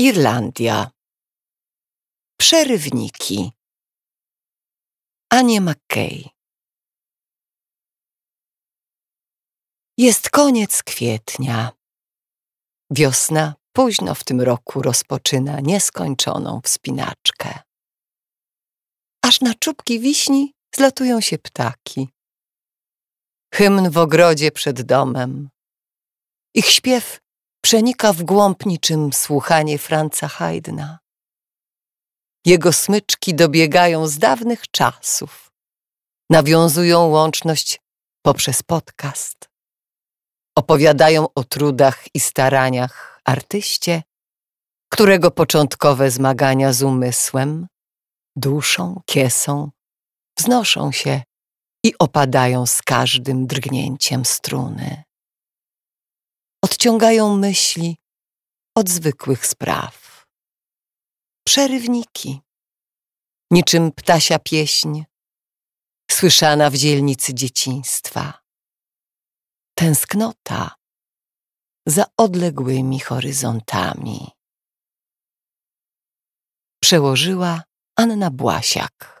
Irlandia. Przerywniki. Anie McKay. Jest koniec kwietnia. Wiosna późno w tym roku rozpoczyna nieskończoną wspinaczkę. Aż na czubki wiśni zlatują się ptaki. Hymn w ogrodzie przed domem. Ich śpiew przenika w głąb niczym słuchanie Franca Haydna. Jego smyczki dobiegają z dawnych czasów, nawiązują łączność poprzez podcast. Opowiadają o trudach i staraniach artyście, którego początkowe zmagania z umysłem, duszą, kiesą, wznoszą się i opadają z każdym drgnięciem struny odciągają myśli od zwykłych spraw. Przerywniki, niczym ptasia pieśń, słyszana w dzielnicy dzieciństwa. Tęsknota za odległymi horyzontami. Przełożyła Anna Błasiak.